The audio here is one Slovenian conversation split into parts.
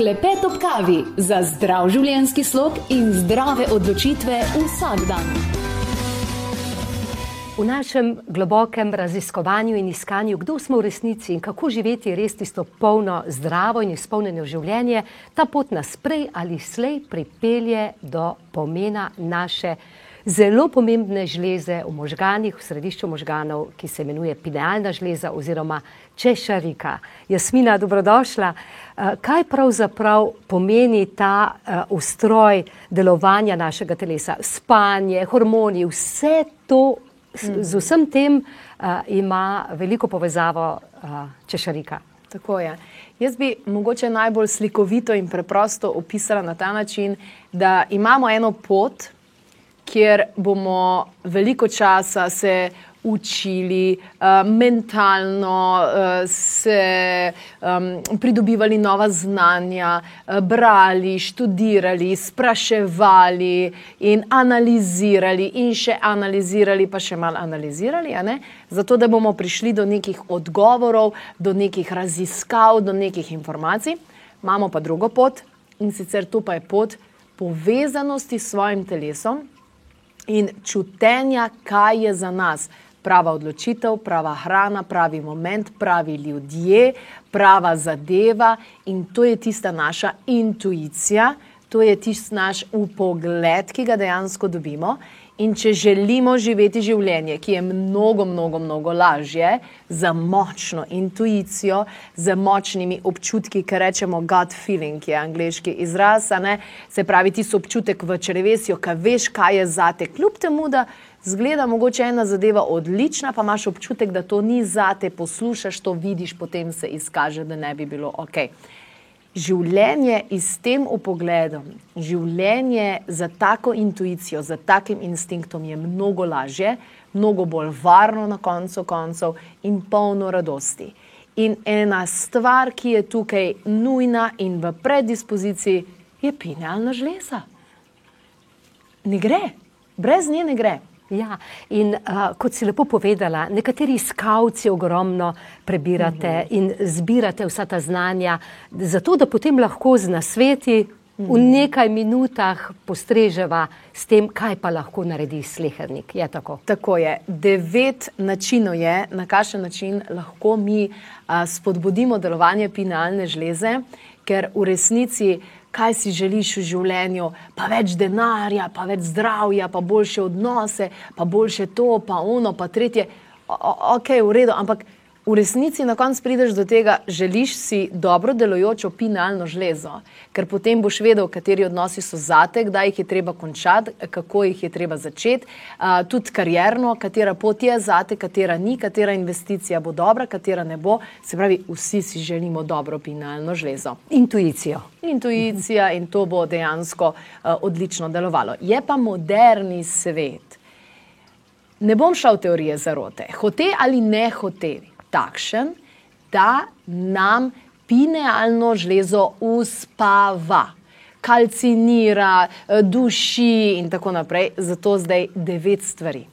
Klepet ob kavi za zdrav življenjski slog in zdrave odločitve vsak dan. V našem globokem raziskovanju in iskanju, kdo smo v resnici in kako živeti res tisto polno, zdravo in izpolnjeno življenje, ta pot nas prej ali slej pripelje do pomena naše zelo pomembne žleze v možganih, v središču možganov, ki se imenuje pinealna žleza oziroma češarika. Jasmina, dobrodošla. Eh, kaj pravzaprav pomeni ta uh, ustroj delovanja našega telesa? Spanje, hormoni, vse to, mm. z vsem tem uh, ima veliko povezavo češarika. Tako je. Jaz bi mogoče najbolj slikovito in preprosto opisala na ta način, da imamo eno pot, kjer bomo veliko časa se učili, uh, mentalno uh, se um, pridobivali nova znanja, uh, brali, študirali, spraševali in analizirali, in še analizirali, pa še malo analizirali, zato da bomo prišli do nekih odgovorov, do nekih raziskav, do nekih informacij. Imamo pa drugo pot in sicer to pa je pot povezanosti s svojim telesom in čutenja, kaj je za nas prava odločitev, prava hrana, pravi moment, pravi ljudje, prava zadeva in to je tista naša intuicija, to je tisti naš upogled, ki ga dejansko dobimo. In če želimo živeti življenje, ki je mnogo, mnogo, mnogo lažje, za močno intuicijo, z močnimi občutki, ki rečemo gut feeling, je angliški izraz, se pravi, ti občutek v črevesju, ki veš, kaj je zate, kljub temu, da zgleda mogoče ena zadeva odlična, pa imaš občutek, da to ni zate, poslušaš to, vidiš, potem se izkaže, da ne bi bilo ok življenje s tem upogledom, življenje za tako intuicijo, za takim instinktom je mnogo lažje, mnogo bolj varno na koncu koncev in polno radosti. In ena stvar, ki je tukaj nujna in v predispoziciji, je pinealna žleza. Ne gre, brez nje ne gre. Ja, in uh, kot si lepo povedala, nekateri skavci ogromno prebirate uh mhm. -huh. in zbirate vsa ta znanja, zato da potem lahko z nasveti uh -huh. v mhm. nekaj minutah postreževa s tem, kaj pa lahko naredi slehernik. Je tako? Tako je. Devet načinov je, na kakšen način lahko mi uh, spodbudimo delovanje pinalne žleze, ker v resnici kaj si želiš v življenju, pa več denarja, pa več zdravja, pa boljše odnose, pa boljše to, pa ono, pa tretje. O, ok, v redu, ampak v resnici na koncu prideš do tega, želiš si dobro delujočo pinalno žlezo, ker potem boš vedel, kateri odnosi so zate, kdaj jih je treba končati, kako jih je treba začeti, uh, tudi karjerno, katera pot je zate, katera ni, katera investicija bo dobra, katera ne bo. Se pravi, vsi si želimo dobro pinalno žlezo. Intuicijo. Intuicija in to bo dejansko uh, odlično delovalo. Je pa moderni svet. Ne bom šel v teorije zarote, hote ali ne hote, takšen, da nam pinealno žlezo uspava, kalcinira, eh, duši in tako naprej. Zato zdaj devet stvari.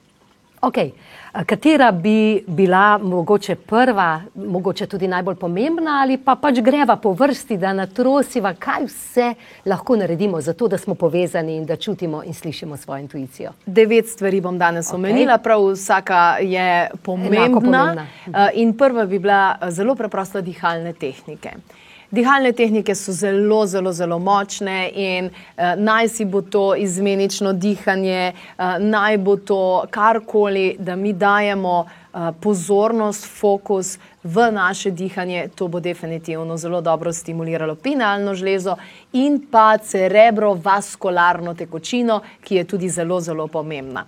Okay. Katera bi bila mogoče prva, mogoče tudi najbolj pomembna, ali pa pač greva po vrsti, da natrosiva, kaj vse lahko naredimo, zato da smo povezani in da čutimo in slišimo svojo intuicijo? Devet stvari bom danes okay. omenila, prav vsaka je pomembna. pomembna. Eh, in prva bi bila zelo preprosta dihalne tehnike. Dihalne tehnike so zelo, zelo, zelo močne in uh, naj si bo to izmenično dihanje, uh, naj bo to karkoli, da mi dajemo uh, pozornost, fokus v naše dihanje, to bo definitivno zelo dobro stimuliralo pinalno žlezo in pa cerebrovaskularno tekočino, ki je tudi zelo, zelo pomembna.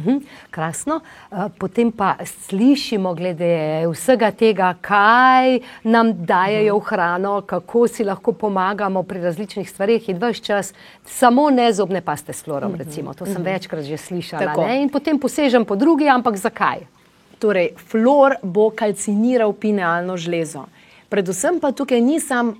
Mhm, krasno. Eh, potem pa slišimo, glede vsega tega, kaj nam dajejo v hrano, kako si lahko pomagamo pri različnih stvarih in vse čas samo ne zobne paste s florom. Mhm, recimo. To sem mhm. večkrat že slišala. In potem posežem po drugi, ampak zakaj? Torej, flor bo kalciniral pinealno žlezo. Predvsem pa tukaj ni sam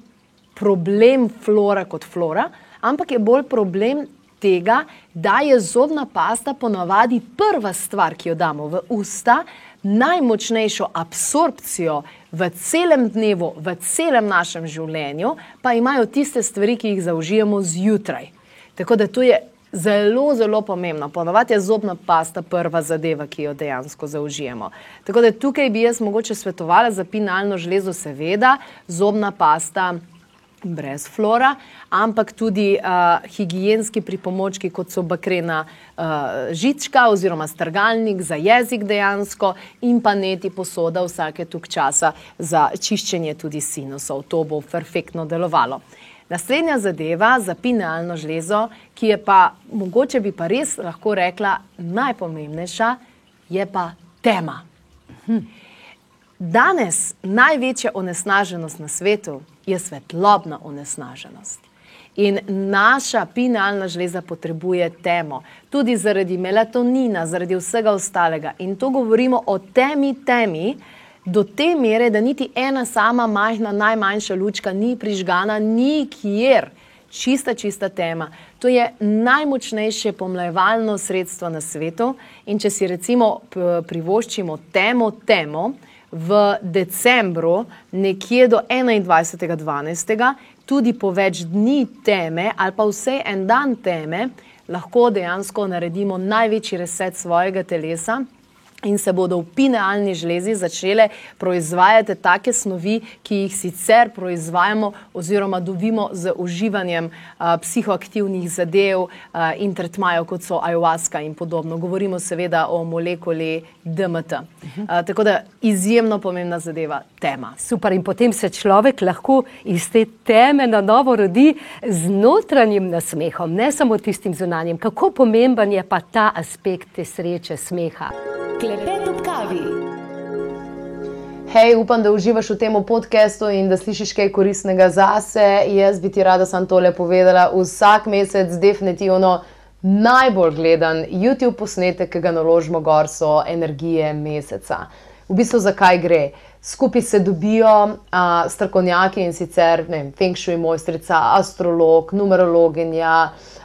problem flora kot flora, ampak je bolj problem tega, da je zobna pasta ponavadi prva stvar, ki jo damo v usta, najmočnejšo absorpcijo v celem dnevu, v celem našem življenju, pa imajo tiste stvari, ki jih zaužijemo zjutraj. Tako da to je zelo, zelo pomembno. Ponovadi je zobna pasta prva zadeva, ki jo dejansko zaužijemo. Tako da tukaj bi jaz mogoče svetovala za pinalno železo, seveda, zobna pasta. Brez flora, ampak tudi uh, higijenski pripomočki, kot so bakrena uh, žička oziroma strgalnik za jezik, dejansko, in pa neti posoda vsake tuk časa za čiščenje tudi sinusov. To bo perfektno delovalo. Naslednja zadeva za pinealno žlezo, ki je pa mogoče bi pa res lahko rekla najpomembnejša, je pa tema. Danes največja onesnaženost na svetu je svetlobna onesnaženost. In naša pinealna žleza potrebuje temo, tudi zaradi melatonina, zaradi vsega ostalega. In to govorimo o temi, temi, do te mere, da niti ena sama majhna, najmanjša lučka ni prižgana nikjer. Čista, čista tema. To je najmočnejše pomlajevalno sredstvo na svetu. In če si recimo privoščimo temo, temo v decembru, nekje do 21.12., tudi po več dni teme ali pa vse en dan teme, lahko dejansko naredimo največji reset svojega telesa in se bodo v pinealni žlezi začele proizvajati take snovi, ki jih sicer proizvajamo oziroma dobimo z uživanjem a, psihoaktivnih zadev a, in tretmajev, kot so ayahuasca in podobno. Govorimo seveda o molekuli DMT. A, tako da izjemno pomembna zadeva, tema. Super, in potem se človek lahko iz te teme na novo rodi z notranjim nasmehom, ne samo tistim zunanjim. Kako pomemben je pa ta aspekt te sreče, smeha? Klepet ob kavi. Hej, upam, da uživaš v tem podkastu in da slišiš kaj koristnega zase. Jaz bi ti rada sam tole povedala. Vsak mesec, definitivno najbolj gledan YouTube posnetek, ki ga naložimo gor, so energije meseca. V bistvu, zakaj gre? Skupaj se dobijo a, strokovnjaki in sicer vem, Feng Shui mojstrica, astrolog, numerologinja,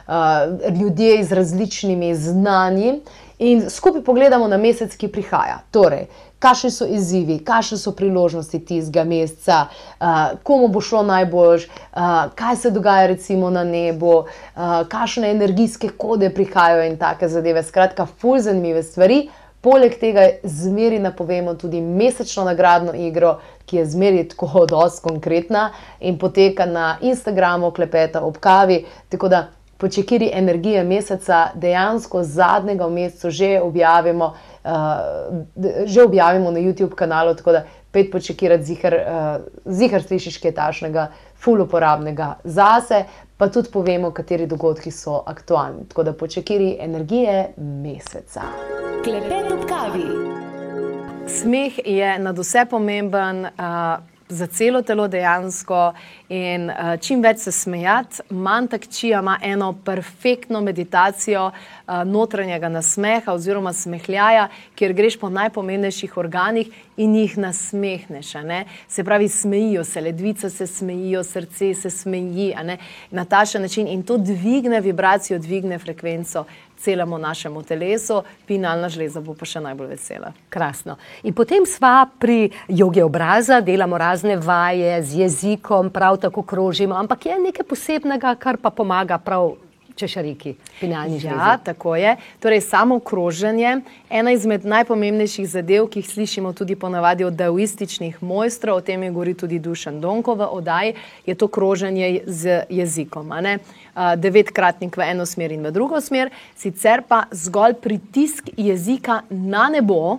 a, ljudje z različnimi znanji in skupaj pogledamo na mesec, ki prihaja. Torej, kakšni so izzivi, kakšne so priložnosti tistega meseca, uh, komu bo šlo najbolj, uh, kaj se dogaja recimo na nebu, uh, kakšne energijske kode prihajajo in take zadeve. Skratka, fulj zanimive stvari. Poleg tega zmeri napovemo tudi mesečno nagradno igro, ki je zmeri tako dosti konkretna in poteka na Instagramu, klepeta ob kavi. Tako da po čekiri energije meseca, dejansko zadnjega v mesecu že objavimo, uh, že objavimo na YouTube kanalu, tako da pet po čekirati zihar, uh, zihar slišiš kaj tašnega, ful uporabnega zase, pa tudi povemo, kateri dogodki so aktualni. Tako da po čekiri energije meseca. Klepet ob kavi. Smeh je nad vse pomemben. Uh, za celo telo dejansko. In uh, čim več se smejati, manj takčija ima eno perfektno meditacijo uh, notranjega nasmeha oziroma smehljaja, kjer greš po najpomembnejših organih in jih nasmehneš. Se pravi, smejijo se, ledvice se smejijo, srce se smeji na tašen način in to dvigne vibracijo, dvigne frekvenco celemu našemu telesu, pinalna žleza bo pa še najbolj vesela. Krasno. In potem sva pri jogi obraza, delamo razne vaje z jezikom, prav tako krožimo, ampak je nekaj posebnega, kar pa pomaga prav. Češariki, pinalni žlezi. Ja, tako je. Torej, samo kroženje, ena izmed najpomembnejših zadev, ki jih slišimo tudi ponavadi od daoističnih mojstrov, o tem je govori tudi Dušan Donko v oddaji, je to kroženje z jezikom. Devetkratnik v eno smer in v drugo smer, sicer pa zgolj pritisk jezika na nebo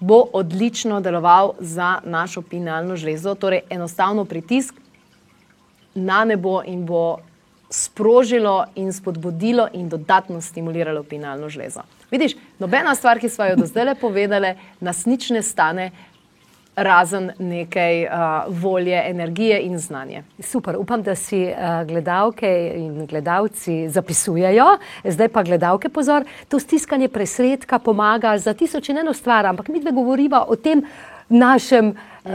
bo odlično deloval za našo pinalno žlezo, torej enostavno pritisk na nebo in bo sprožilo in spodbudilo in dodatno stimuliralo pinalno žlezo. Vidiš, nobena stvar, ki smo jo do zdaj povedali, nas nič ne stane, razen nekaj uh, volje, energije in znanja. Super, upam, da si uh, gledalke in gledalci zapisujejo. Zdaj pa gledalke pozor, to stiskanje presredka pomaga za tisoč in eno stvar, ampak mi dve govoriva o tem našem, uh,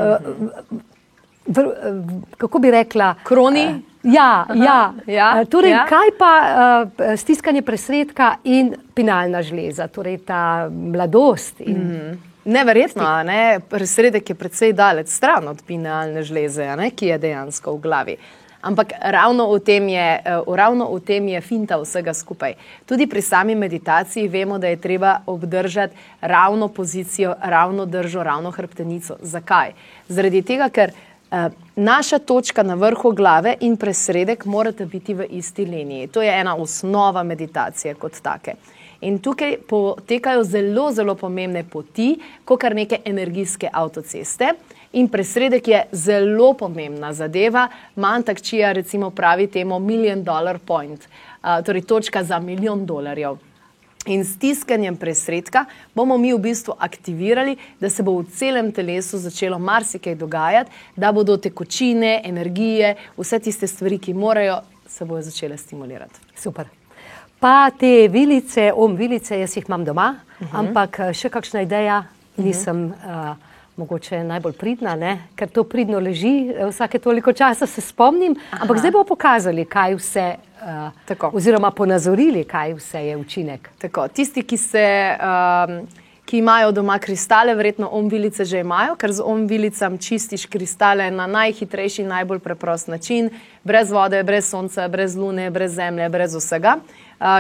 v, v, kako bi rekla, kroni. Uh, Ja, ja. ja, torej, ja. kaj pa uh, stiskanje presredka in pinalna žleza, torej ta mladost? In... Mm. Neverjetno, ne? presredek je precej daleč stran od pinealne žleze, ne? ki je dejansko v glavi. Ampak ravno v, tem je, eh, ravno v tem je finta vsega skupaj. Tudi pri sami meditaciji vemo, da je treba obdržati ravno pozicijo, ravno držo, ravno hrbtenico. Zakaj? Zaradi tega, ker uh, naša točka na vrhu glave in presredek morata biti v isti liniji. To je ena osnova meditacije kot take. In tukaj potekajo zelo, zelo pomembne poti, kot kar neke energijske avtoceste. In presredek je zelo pomembna zadeva. Mantak Čija recimo pravi temu million dollar point, uh, torej točka za milijon dolarjev. In s tiskanjem presredka bomo mi v bistvu aktivirali, da se bo v celem telesu začelo marsikaj dogajati, da bodo tekočine, energije, vse tiste stvari, ki morajo, se bodo začele stimulirati. Super. Pa te vilice, om vilice, jaz jih imam doma, uh -huh. ampak še kakšna ideja, nisem. Uh -huh. uh, mogoče najbolj pridna, ne? ker to pridno leži, eh, vsake toliko časa se spomnim. Aha. Ampak zdaj bomo pokazali, kaj vse, uh, oziroma ponazorili, kaj vse je učinek. Tako. Tisti, ki, se, um, ki imajo doma kristale, verjetno omvilice že imajo, ker z omvilicam čistiš kristale na najhitrejši, najbolj preprost način, brez vode, brez sonca, brez lune, brez zemlje, brez vsega. Uh,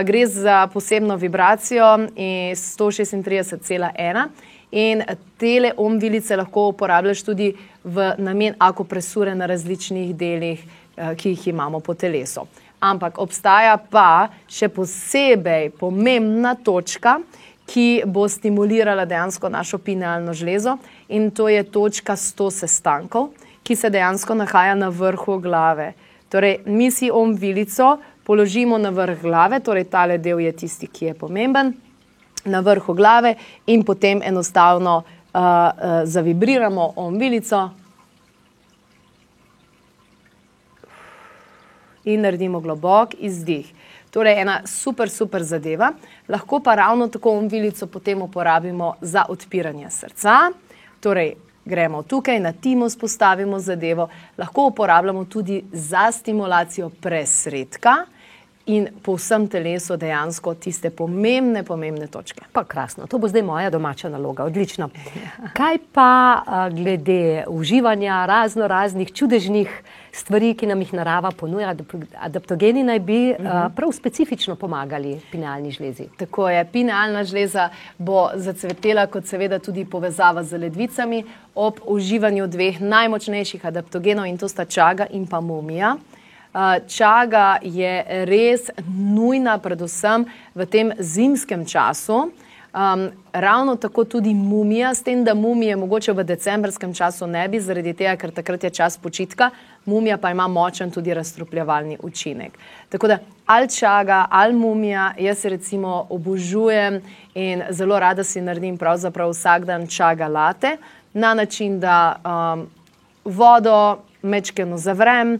gre za posebno vibracijo 136,1. In tele omvilice lahko uporabljaš tudi v namen akupresure na različnih delih, eh, ki jih imamo po telesu. Ampak obstaja pa še posebej pomembna točka, ki bo stimulirala dejansko našo pinealno žlezo, in to je točka 100 sestankov, ki se dejansko nahaja na vrhu glave. Torej, mi si omvilico položimo na vrh glave, torej tale del je tisti, ki je pomemben na vrhu glave in potem enostavno uh, uh, zavibriramo ombilico in naredimo globok izdih. Torej, ena super, super zadeva. Lahko pa ravno tako ombilico potem uporabimo za odpiranje srca. Torej, gremo tukaj na timo, spostavimo zadevo. Lahko uporabljamo tudi za stimulacijo presredka in po vsem telesu dejansko tiste pomembne, pomembne točke. Pa krasno, to bo zdaj moja domača naloga, odlično. Kaj pa glede uživanja razno raznih čudežnih stvari, ki nam jih narava ponuja, adaptogeni naj bi mhm. prav specifično pomagali pinealni žlezi? Tako je, pinealna žleza bo zacvetela kot seveda tudi povezava z ledvicami ob uživanju dveh najmočnejših adaptogenov in to sta čaga in pa mumija. Čaga je res nujna, predvsem v tem zimskem času. Um, ravno tako tudi mumija, s tem, da mumije mogoče v decembrskem času ne bi, zaradi tega, ker takrat je čas počitka, mumija pa ima močen tudi razstrupljavalni učinek. Tako da ali čaga, ali mumija, jaz recimo obožujem in zelo rada si naredim pravzaprav vsak dan čaga late na način, da um, vodo mečkeno zavrem,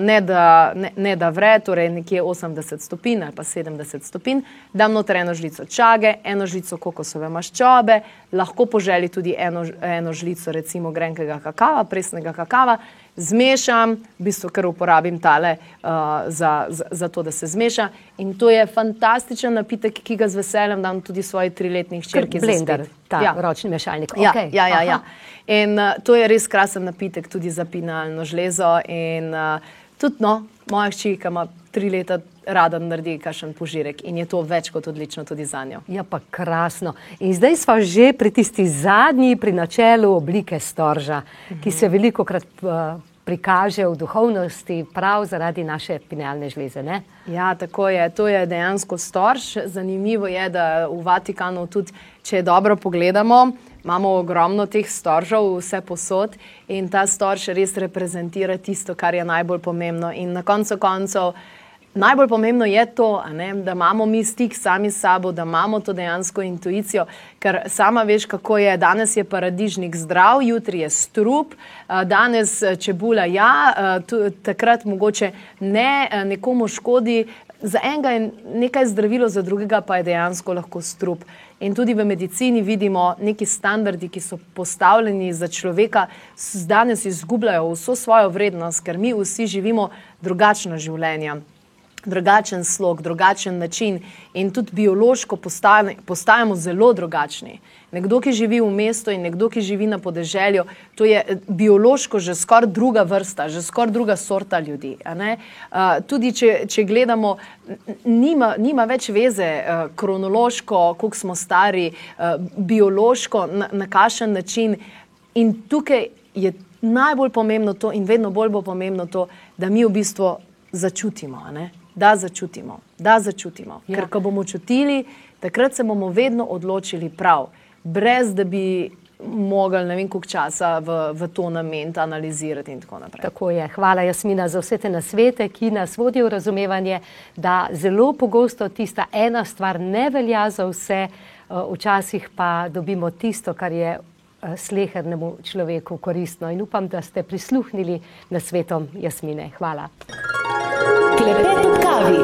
ne da, ne, ne da vre, torej nekje 80 stopinj ali pa 70 stopinj, dam noter eno žlico čage, eno žlico kokosove maščobe, lahko poželi tudi eno, eno žlico recimo grenkega kakava, presnega kakava, zmešam, v bistvu kar uporabim tale uh, za, za, za to, da se zmeša in to je fantastičen napitek, ki ga z veseljem dam tudi svoji triletni hčerki. Blender, ta ja. ročni mešalnik. Ja, okay. ja, ja, ja. In uh, to je res krasen napitek tudi za pinalno žlezo in uh, tudi no, moja hči, ki ima tri leta, rada naredi kakšen požirek in je to več kot odlično tudi za njo. Ja, pa krasno. In zdaj smo že pri tisti zadnji, pri načelu oblike storža, mhm. ki se veliko krat. Uh, prikaže v duhovnosti, prav zaradi naše pinealne žleze. Ne? Ja, tako je. To je dejansko storž. Zanimivo je, da v Vatikanu, tudi če dobro pogledamo, imamo ogromno teh storžov, vse posod in ta storž res reprezentira tisto, kar je najbolj pomembno. In na koncu koncev. Najbolj pomembno je to, ne, da imamo mi stik sami s sabo, da imamo to dejansko intuicijo, ker sama veš, kako je. Danes je paradižnik zdrav, jutri je strup, danes čebula ja, takrat mogoče ne, nekomu škodi. Za enega je nekaj zdravilo, za drugega pa je dejansko lahko strup. In tudi v medicini vidimo neki standardi, ki so postavljeni za človeka, danes izgubljajo vso svojo vrednost, ker mi vsi živimo drugačna življenja. Drugačen slog, drugačen način in tudi biološko postane, postajamo zelo drugačni. Nekdo, ki živi v mestu in nekdo, ki živi na podeželju, to je eh, biološko že skoraj druga vrsta, že skoraj druga sorta ljudi. Uh, tudi če, če gledamo, nima, nima več veze uh, kronološko, koliko smo stari, uh, biološko, na, na kakšen način. In tukaj je najbolj pomembno to, in vedno bolj bo pomembno to, da mi v bistvu začutimo. Da začutimo, da začutimo. Ja. Ker ko bomo čutili, takrat se bomo vedno odločili prav, brez da bi mogli ne vem koliko časa v, v to namen analizirati in tako naprej. Tako je. Hvala Jasmina za vse te nasvete, ki nas vodijo v razumevanje, da zelo pogosto tista ena stvar ne velja za vse, eh, včasih pa dobimo tisto, kar je Eh, slehernemu človeku koristno. In upam, da ste prisluhnili na svetom Jasmine. Hvala. Klepet ob kavi.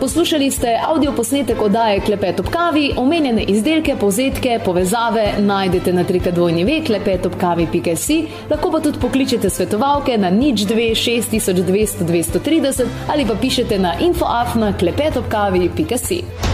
Poslušali ste avdio posnetek oddaje Klepet ob kavi, omenjene izdelke, povzetke, povezave najdete na trikadvojni ve klepetobkavi.si, lahko pa tudi pokličete svetovalke na nič 2 6200 230 ali pa pišete na infoafna klepetobkavi.si.